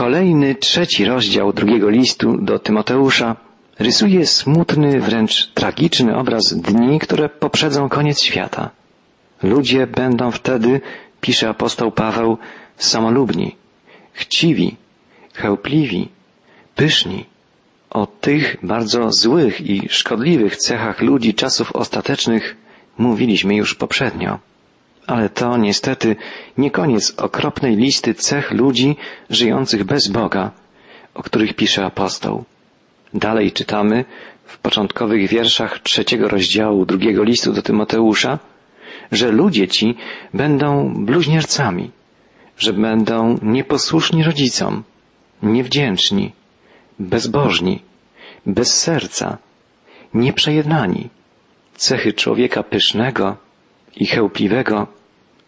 Kolejny, trzeci rozdział drugiego listu do Tymoteusza rysuje smutny, wręcz tragiczny obraz dni, które poprzedzą koniec świata. Ludzie będą wtedy, pisze apostoł Paweł, samolubni, chciwi, chełpliwi, pyszni. O tych bardzo złych i szkodliwych cechach ludzi czasów ostatecznych mówiliśmy już poprzednio. Ale to niestety nie koniec okropnej listy cech ludzi żyjących bez Boga, o których pisze apostoł. Dalej czytamy w początkowych wierszach trzeciego rozdziału drugiego listu do Tymoteusza, że ludzie ci będą bluźniercami, że będą nieposłuszni rodzicom, niewdzięczni, bezbożni, bez serca, nieprzejednani. Cechy człowieka pysznego i chełpliwego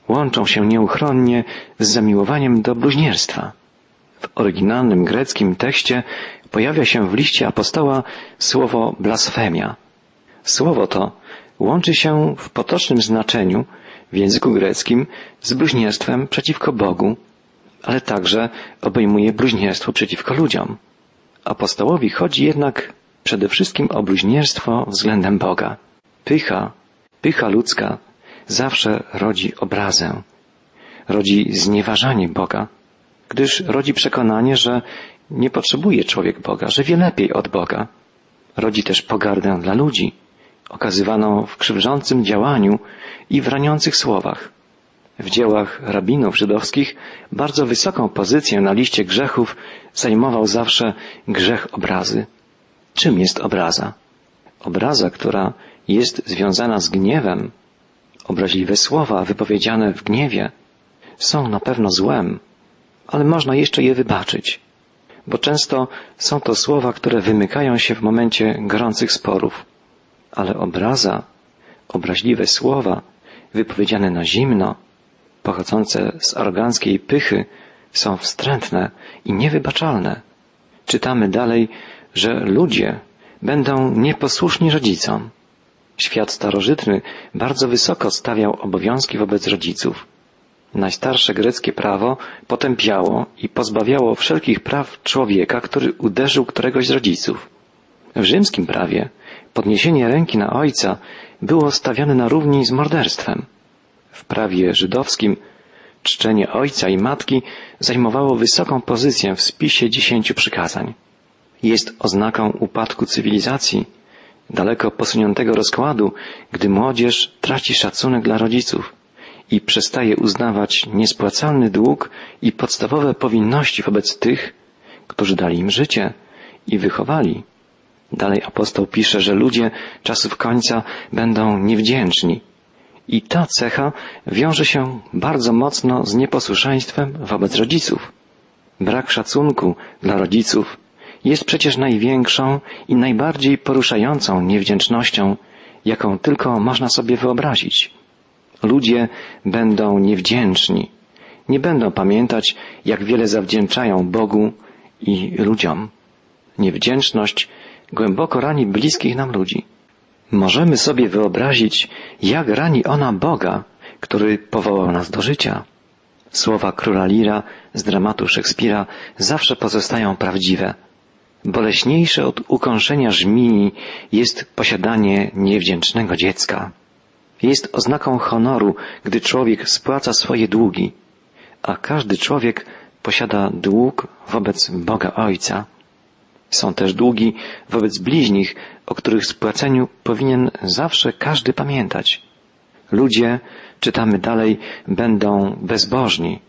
łączą się nieuchronnie z zamiłowaniem do bluźnierstwa. W oryginalnym greckim tekście pojawia się w liście apostoła słowo blasfemia. Słowo to łączy się w potocznym znaczeniu w języku greckim z bluźnierstwem przeciwko Bogu, ale także obejmuje bluźnierstwo przeciwko ludziom. Apostołowi chodzi jednak przede wszystkim o bluźnierstwo względem Boga. Pycha, pycha ludzka zawsze rodzi obrazę, rodzi znieważanie Boga, gdyż rodzi przekonanie, że nie potrzebuje człowiek Boga, że wie lepiej od Boga. Rodzi też pogardę dla ludzi, okazywaną w krzywdzącym działaniu i w raniących słowach. W dziełach rabinów żydowskich bardzo wysoką pozycję na liście grzechów zajmował zawsze grzech obrazy. Czym jest obraza? Obraza, która jest związana z gniewem, obraźliwe słowa wypowiedziane w gniewie są na pewno złem, ale można jeszcze je wybaczyć, bo często są to słowa, które wymykają się w momencie gorących sporów. Ale obraza, obraźliwe słowa, wypowiedziane na zimno, pochodzące z aroganckiej pychy, są wstrętne i niewybaczalne. Czytamy dalej, że ludzie będą nieposłuszni rodzicom. Świat starożytny bardzo wysoko stawiał obowiązki wobec rodziców. Najstarsze greckie prawo potępiało i pozbawiało wszelkich praw człowieka, który uderzył któregoś z rodziców. W rzymskim prawie podniesienie ręki na ojca było stawiane na równi z morderstwem. W prawie żydowskim czczenie ojca i matki zajmowało wysoką pozycję w spisie dziesięciu przykazań. Jest oznaką upadku cywilizacji, daleko posuniętego rozkładu, gdy młodzież traci szacunek dla rodziców i przestaje uznawać niespłacalny dług i podstawowe powinności wobec tych, którzy dali im życie i wychowali. Dalej apostoł pisze, że ludzie czasów końca będą niewdzięczni. I ta cecha wiąże się bardzo mocno z nieposłuszeństwem wobec rodziców. Brak szacunku dla rodziców jest przecież największą i najbardziej poruszającą niewdzięcznością, jaką tylko można sobie wyobrazić. Ludzie będą niewdzięczni, nie będą pamiętać, jak wiele zawdzięczają Bogu i ludziom. Niewdzięczność głęboko rani bliskich nam ludzi. Możemy sobie wyobrazić, jak rani ona Boga, który powołał nas do życia. Słowa króla Lira z dramatu Szekspira zawsze pozostają prawdziwe. Boleśniejsze od ukąszenia żmii jest posiadanie niewdzięcznego dziecka. Jest oznaką honoru, gdy człowiek spłaca swoje długi, a każdy człowiek posiada dług wobec Boga Ojca. Są też długi wobec bliźnich, o których spłaceniu powinien zawsze każdy pamiętać. Ludzie, czytamy dalej, będą bezbożni.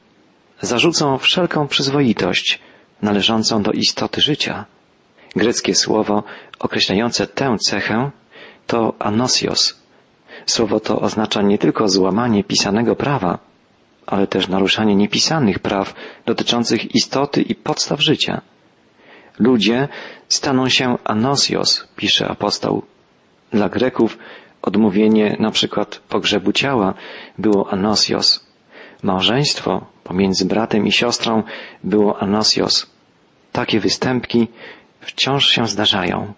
Zarzucą wszelką przyzwoitość należącą do istoty życia. Greckie słowo określające tę cechę to anosios. Słowo to oznacza nie tylko złamanie pisanego prawa, ale też naruszanie niepisanych praw dotyczących istoty i podstaw życia. Ludzie staną się anosios, pisze apostoł. Dla Greków odmówienie na przykład pogrzebu ciała było anosios. Małżeństwo pomiędzy bratem i siostrą było anosios. Takie występki wciąż się zdarzają.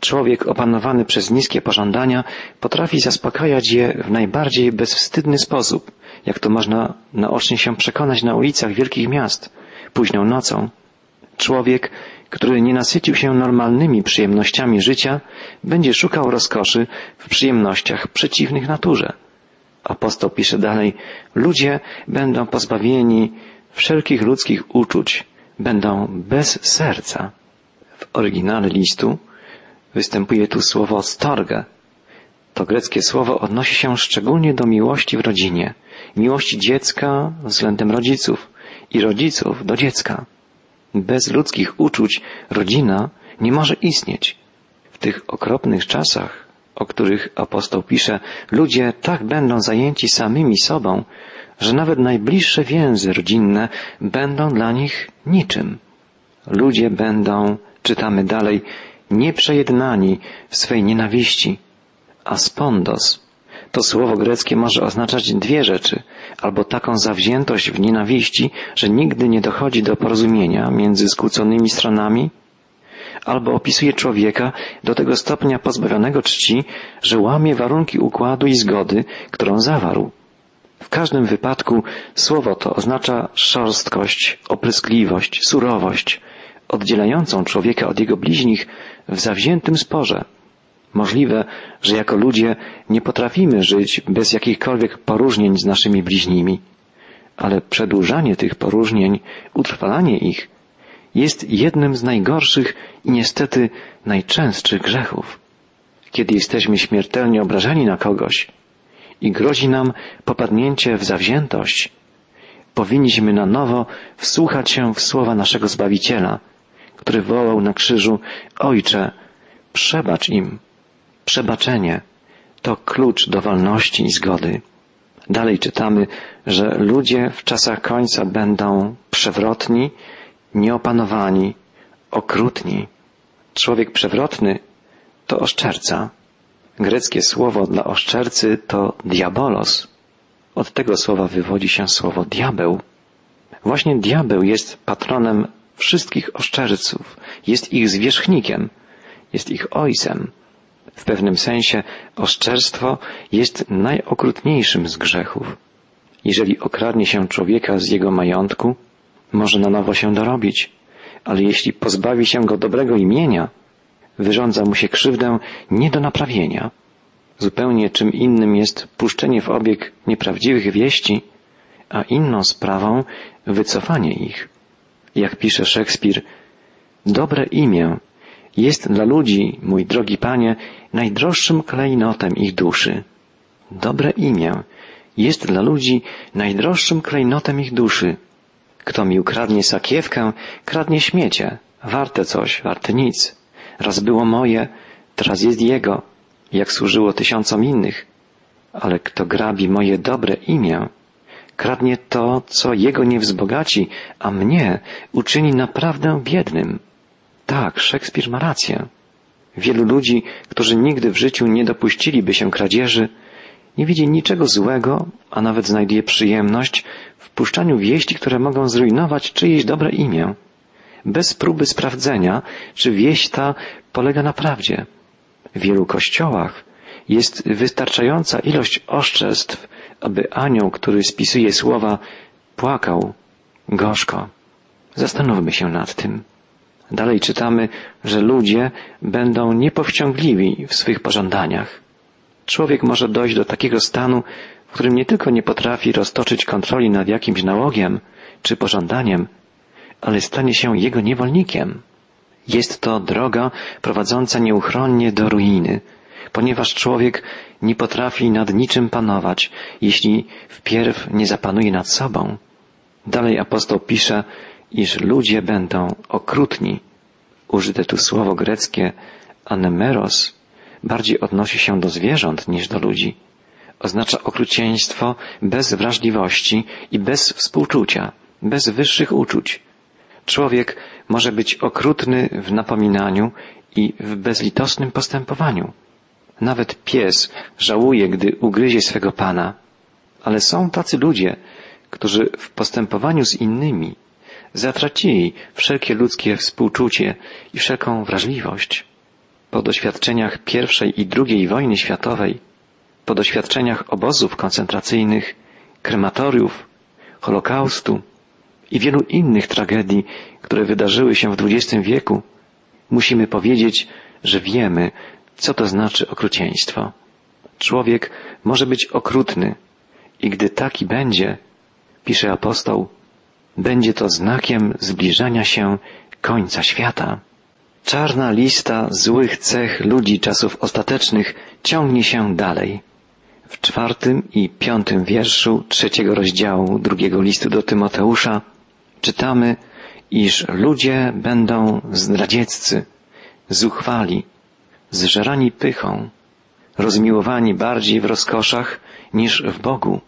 Człowiek opanowany przez niskie pożądania potrafi zaspokajać je w najbardziej bezwstydny sposób, jak to można naocznie się przekonać na ulicach wielkich miast, późną nocą. Człowiek, który nie nasycił się normalnymi przyjemnościami życia, będzie szukał rozkoszy w przyjemnościach przeciwnych naturze. Apostoł pisze dalej, ludzie będą pozbawieni wszelkich ludzkich uczuć, będą bez serca. W oryginale listu występuje tu słowo storge. To greckie słowo odnosi się szczególnie do miłości w rodzinie, miłości dziecka względem rodziców i rodziców do dziecka. Bez ludzkich uczuć rodzina nie może istnieć. W tych okropnych czasach, o których apostoł pisze, ludzie tak będą zajęci samymi sobą, że nawet najbliższe więzy rodzinne będą dla nich niczym. Ludzie będą, czytamy dalej, nieprzejednani w swej nienawiści, a spondos to słowo greckie może oznaczać dwie rzeczy, albo taką zawziętość w nienawiści, że nigdy nie dochodzi do porozumienia między skłóconymi stronami, albo opisuje człowieka do tego stopnia pozbawionego czci, że łamie warunki układu i zgody, którą zawarł. W każdym wypadku słowo to oznacza szorstkość, opryskliwość, surowość, oddzielającą człowieka od jego bliźnich w zawziętym sporze. Możliwe, że jako ludzie nie potrafimy żyć bez jakichkolwiek poróżnień z naszymi bliźnimi, ale przedłużanie tych poróżnień, utrwalanie ich jest jednym z najgorszych i niestety najczęstszych grzechów. Kiedy jesteśmy śmiertelnie obrażeni na kogoś i grozi nam popadnięcie w zawziętość, powinniśmy na nowo wsłuchać się w słowa naszego Zbawiciela, który wołał na krzyżu Ojcze, przebacz im, Przebaczenie to klucz do wolności i zgody. Dalej czytamy, że ludzie w czasach końca będą przewrotni, nieopanowani, okrutni. Człowiek przewrotny to oszczerca. Greckie słowo dla oszczercy to diabolos. Od tego słowa wywodzi się słowo diabeł. Właśnie diabeł jest patronem wszystkich oszczerców, jest ich zwierzchnikiem, jest ich ojcem. W pewnym sensie oszczerstwo jest najokrutniejszym z grzechów. Jeżeli okradnie się człowieka z jego majątku, może na nowo się dorobić, ale jeśli pozbawi się go dobrego imienia, wyrządza mu się krzywdę nie do naprawienia. Zupełnie czym innym jest puszczenie w obieg nieprawdziwych wieści, a inną sprawą wycofanie ich. Jak pisze Szekspir, dobre imię jest dla ludzi, mój drogi panie, najdroższym klejnotem ich duszy. Dobre imię jest dla ludzi najdroższym klejnotem ich duszy. Kto mi ukradnie sakiewkę, kradnie śmiecie, warte coś, warte nic. Raz było moje, teraz jest jego, jak służyło tysiącom innych. Ale kto grabi moje dobre imię, kradnie to, co jego nie wzbogaci, a mnie uczyni naprawdę biednym. Tak, Szekspir ma rację. Wielu ludzi, którzy nigdy w życiu nie dopuściliby się kradzieży, nie widzi niczego złego, a nawet znajduje przyjemność w puszczaniu wieści, które mogą zrujnować czyjeś dobre imię, bez próby sprawdzenia, czy wieść ta polega na prawdzie. W wielu kościołach jest wystarczająca ilość oszczerstw, aby anioł, który spisuje słowa, płakał gorzko. Zastanówmy się nad tym. Dalej czytamy, że ludzie będą niepowściągliwi w swych pożądaniach. Człowiek może dojść do takiego stanu, w którym nie tylko nie potrafi roztoczyć kontroli nad jakimś nałogiem czy pożądaniem, ale stanie się jego niewolnikiem. Jest to droga prowadząca nieuchronnie do ruiny, ponieważ człowiek nie potrafi nad niczym panować, jeśli wpierw nie zapanuje nad sobą. Dalej apostoł pisze, iż ludzie będą okrutni. Użyte tu słowo greckie anemeros bardziej odnosi się do zwierząt niż do ludzi. Oznacza okrucieństwo bez wrażliwości i bez współczucia, bez wyższych uczuć. Człowiek może być okrutny w napominaniu i w bezlitosnym postępowaniu. Nawet pies żałuje, gdy ugryzie swego pana. Ale są tacy ludzie, którzy w postępowaniu z innymi zatracili wszelkie ludzkie współczucie i wszelką wrażliwość. Po doświadczeniach I i II wojny światowej, po doświadczeniach obozów koncentracyjnych, krematoriów, Holokaustu i wielu innych tragedii, które wydarzyły się w XX wieku, musimy powiedzieć, że wiemy, co to znaczy okrucieństwo. Człowiek może być okrutny i gdy taki będzie, pisze apostoł, będzie to znakiem zbliżania się końca świata. Czarna lista złych cech ludzi czasów ostatecznych ciągnie się dalej. W czwartym i piątym wierszu trzeciego rozdziału drugiego listu do Tymoteusza czytamy, iż ludzie będą zdradzieccy, zuchwali, zżerani pychą, rozmiłowani bardziej w rozkoszach niż w Bogu,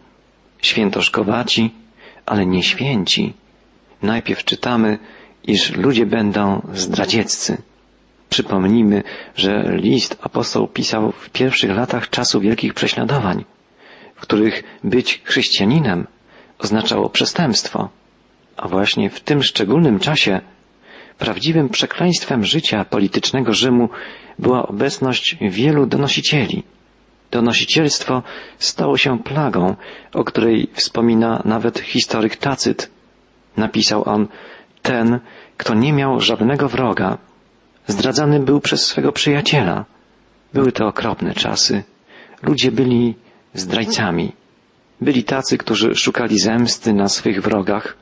świętoszkowaci, ale nie święci. Najpierw czytamy, iż ludzie będą zdradzieccy. Przypomnijmy, że list apostoł pisał w pierwszych latach czasu wielkich prześladowań, w których być chrześcijaninem oznaczało przestępstwo. A właśnie w tym szczególnym czasie prawdziwym przekleństwem życia politycznego Rzymu była obecność wielu donosicieli. Donosicielstwo stało się plagą, o której wspomina nawet historyk Tacyt. Napisał on, ten, kto nie miał żadnego wroga, zdradzany był przez swego przyjaciela. Były to okropne czasy. Ludzie byli zdrajcami. Byli tacy, którzy szukali zemsty na swych wrogach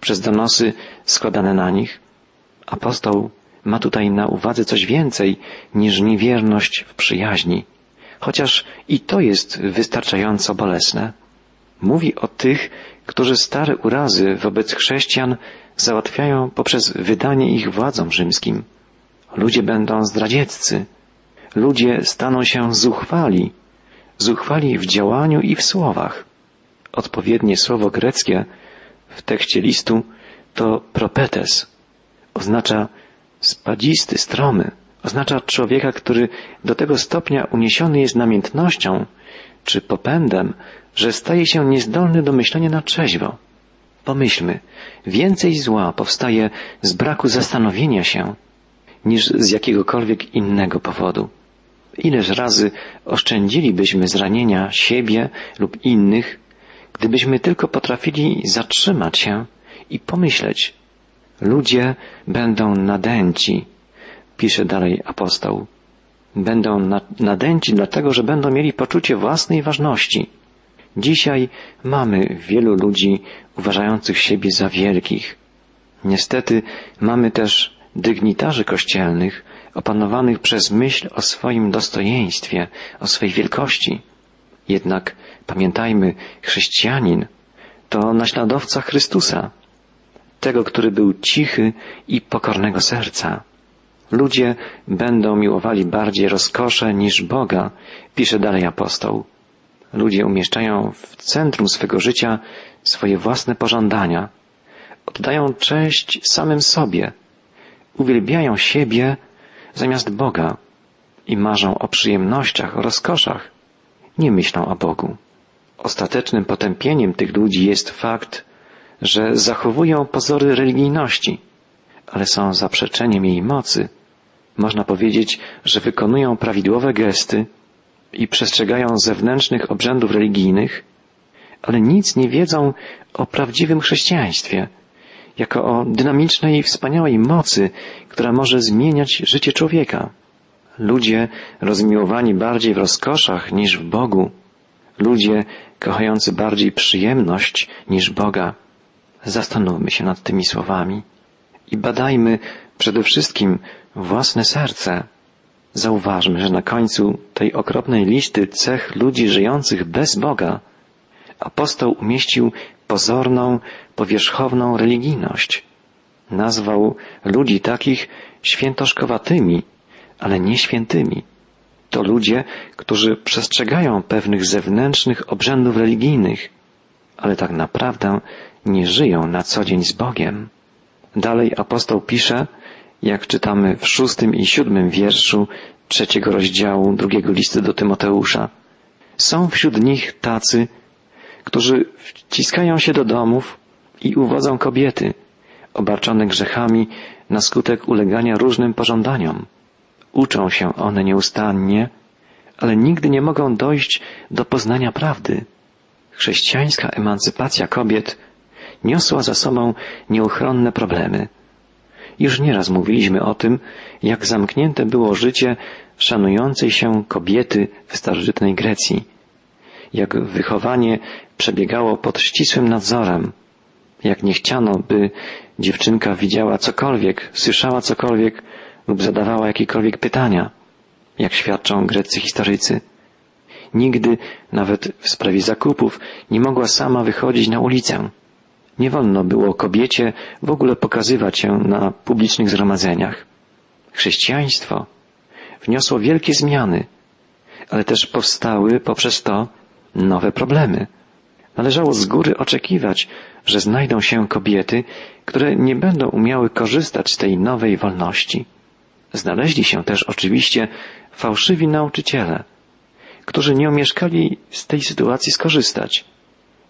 przez donosy składane na nich. Apostoł ma tutaj na uwadze coś więcej niż niewierność w przyjaźni, chociaż i to jest wystarczająco bolesne. Mówi o tych, którzy stare urazy wobec chrześcijan załatwiają poprzez wydanie ich władzom rzymskim. Ludzie będą zdradzieccy. Ludzie staną się zuchwali, zuchwali w działaniu i w słowach. Odpowiednie słowo greckie w tekście listu to propetes. Oznacza spadzisty, stromy. Oznacza człowieka, który do tego stopnia uniesiony jest namiętnością czy popędem, że staje się niezdolny do myślenia na trzeźwo. Pomyślmy, więcej zła powstaje z braku zastanowienia się, niż z jakiegokolwiek innego powodu. Ileż razy oszczędzilibyśmy zranienia siebie lub innych, gdybyśmy tylko potrafili zatrzymać się i pomyśleć, ludzie będą nadęci, pisze dalej apostoł. Będą nadęci dlatego, że będą mieli poczucie własnej ważności. Dzisiaj mamy wielu ludzi uważających siebie za wielkich. Niestety mamy też dygnitarzy kościelnych opanowanych przez myśl o swoim dostojeństwie, o swej wielkości. Jednak pamiętajmy, chrześcijanin to naśladowca Chrystusa, tego, który był cichy i pokornego serca. Ludzie będą miłowali bardziej rozkosze niż Boga, pisze dalej apostoł. Ludzie umieszczają w centrum swego życia swoje własne pożądania. Oddają cześć samym sobie. Uwielbiają siebie zamiast Boga i marzą o przyjemnościach, o rozkoszach. Nie myślą o Bogu. Ostatecznym potępieniem tych ludzi jest fakt, że zachowują pozory religijności, ale są zaprzeczeniem jej mocy. Można powiedzieć, że wykonują prawidłowe gesty i przestrzegają zewnętrznych obrzędów religijnych, ale nic nie wiedzą o prawdziwym chrześcijaństwie, jako o dynamicznej i wspaniałej mocy, która może zmieniać życie człowieka. Ludzie rozmiłowani bardziej w rozkoszach niż w Bogu, ludzie kochający bardziej przyjemność niż Boga. Zastanówmy się nad tymi słowami i badajmy przede wszystkim własne serce. Zauważmy, że na końcu tej okropnej listy cech ludzi żyjących bez Boga apostoł umieścił pozorną, powierzchowną religijność. Nazwał ludzi takich świętoszkowatymi, ale nie świętymi. To ludzie, którzy przestrzegają pewnych zewnętrznych obrzędów religijnych, ale tak naprawdę nie żyją na co dzień z Bogiem. Dalej apostoł pisze, jak czytamy w szóstym i siódmym wierszu trzeciego rozdziału drugiego listu do Tymoteusza. Są wśród nich tacy, którzy wciskają się do domów i uwodzą kobiety, obarczone grzechami na skutek ulegania różnym pożądaniom. Uczą się one nieustannie, ale nigdy nie mogą dojść do poznania prawdy. Chrześcijańska emancypacja kobiet niosła za sobą nieuchronne problemy. Już nieraz mówiliśmy o tym, jak zamknięte było życie szanującej się kobiety w starożytnej Grecji, jak wychowanie przebiegało pod ścisłym nadzorem, jak nie chciano, by dziewczynka widziała cokolwiek, słyszała cokolwiek lub zadawała jakiekolwiek pytania, jak świadczą greccy historycy. Nigdy, nawet w sprawie zakupów, nie mogła sama wychodzić na ulicę. Nie wolno było kobiecie w ogóle pokazywać się na publicznych zgromadzeniach. Chrześcijaństwo wniosło wielkie zmiany, ale też powstały poprzez to nowe problemy. Należało z góry oczekiwać, że znajdą się kobiety, które nie będą umiały korzystać z tej nowej wolności. Znaleźli się też oczywiście fałszywi nauczyciele, którzy nie omieszkali z tej sytuacji skorzystać.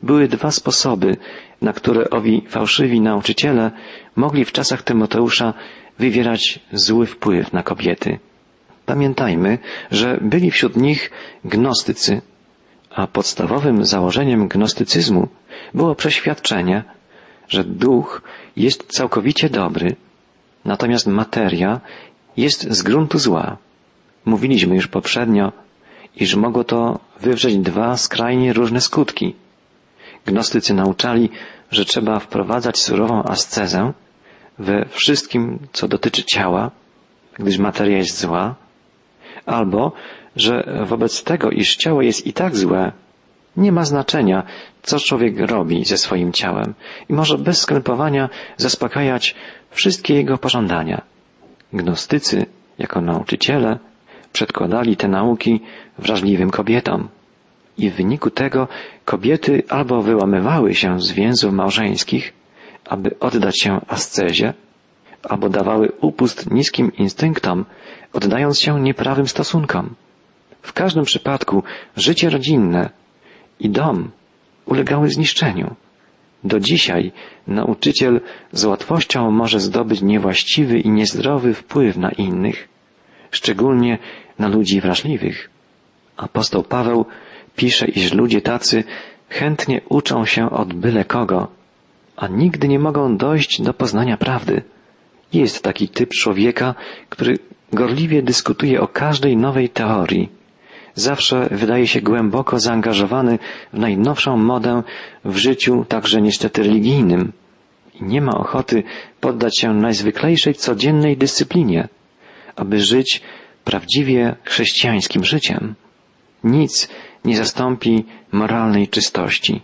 Były dwa sposoby, na które owi fałszywi nauczyciele mogli w czasach Tymoteusza wywierać zły wpływ na kobiety. Pamiętajmy, że byli wśród nich gnostycy, a podstawowym założeniem gnostycyzmu było przeświadczenie, że duch jest całkowicie dobry, natomiast materia jest z gruntu zła. Mówiliśmy już poprzednio, iż mogło to wywrzeć dwa skrajnie różne skutki. Gnostycy nauczali, że trzeba wprowadzać surową ascezę we wszystkim, co dotyczy ciała, gdyż materia jest zła, albo, że wobec tego, iż ciało jest i tak złe, nie ma znaczenia, co człowiek robi ze swoim ciałem i może bez skrępowania zaspokajać wszystkie jego pożądania. Gnostycy, jako nauczyciele, przedkładali te nauki wrażliwym kobietom. I w wyniku tego kobiety albo wyłamywały się z więzów małżeńskich, aby oddać się ascezie, albo dawały upust niskim instynktom, oddając się nieprawym stosunkom. W każdym przypadku życie rodzinne i dom ulegały zniszczeniu. Do dzisiaj nauczyciel z łatwością może zdobyć niewłaściwy i niezdrowy wpływ na innych, szczególnie na ludzi wrażliwych. Apostoł Paweł pisze, iż ludzie tacy chętnie uczą się od byle kogo, a nigdy nie mogą dojść do poznania prawdy. Jest taki typ człowieka, który gorliwie dyskutuje o każdej nowej teorii. Zawsze wydaje się głęboko zaangażowany w najnowszą modę w życiu, także niestety religijnym. I nie ma ochoty poddać się najzwyklejszej codziennej dyscyplinie, aby żyć prawdziwie chrześcijańskim życiem. Nic nie zastąpi moralnej czystości,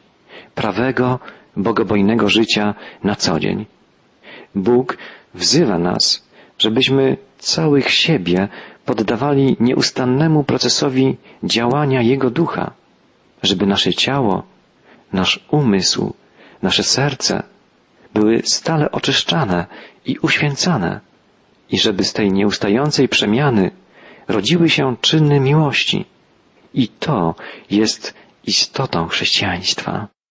prawego, bogobojnego życia na co dzień. Bóg wzywa nas, żebyśmy całych siebie poddawali nieustannemu procesowi działania Jego ducha, żeby nasze ciało, nasz umysł, nasze serce były stale oczyszczane i uświęcane i żeby z tej nieustającej przemiany rodziły się czyny miłości. I to jest istotą chrześcijaństwa.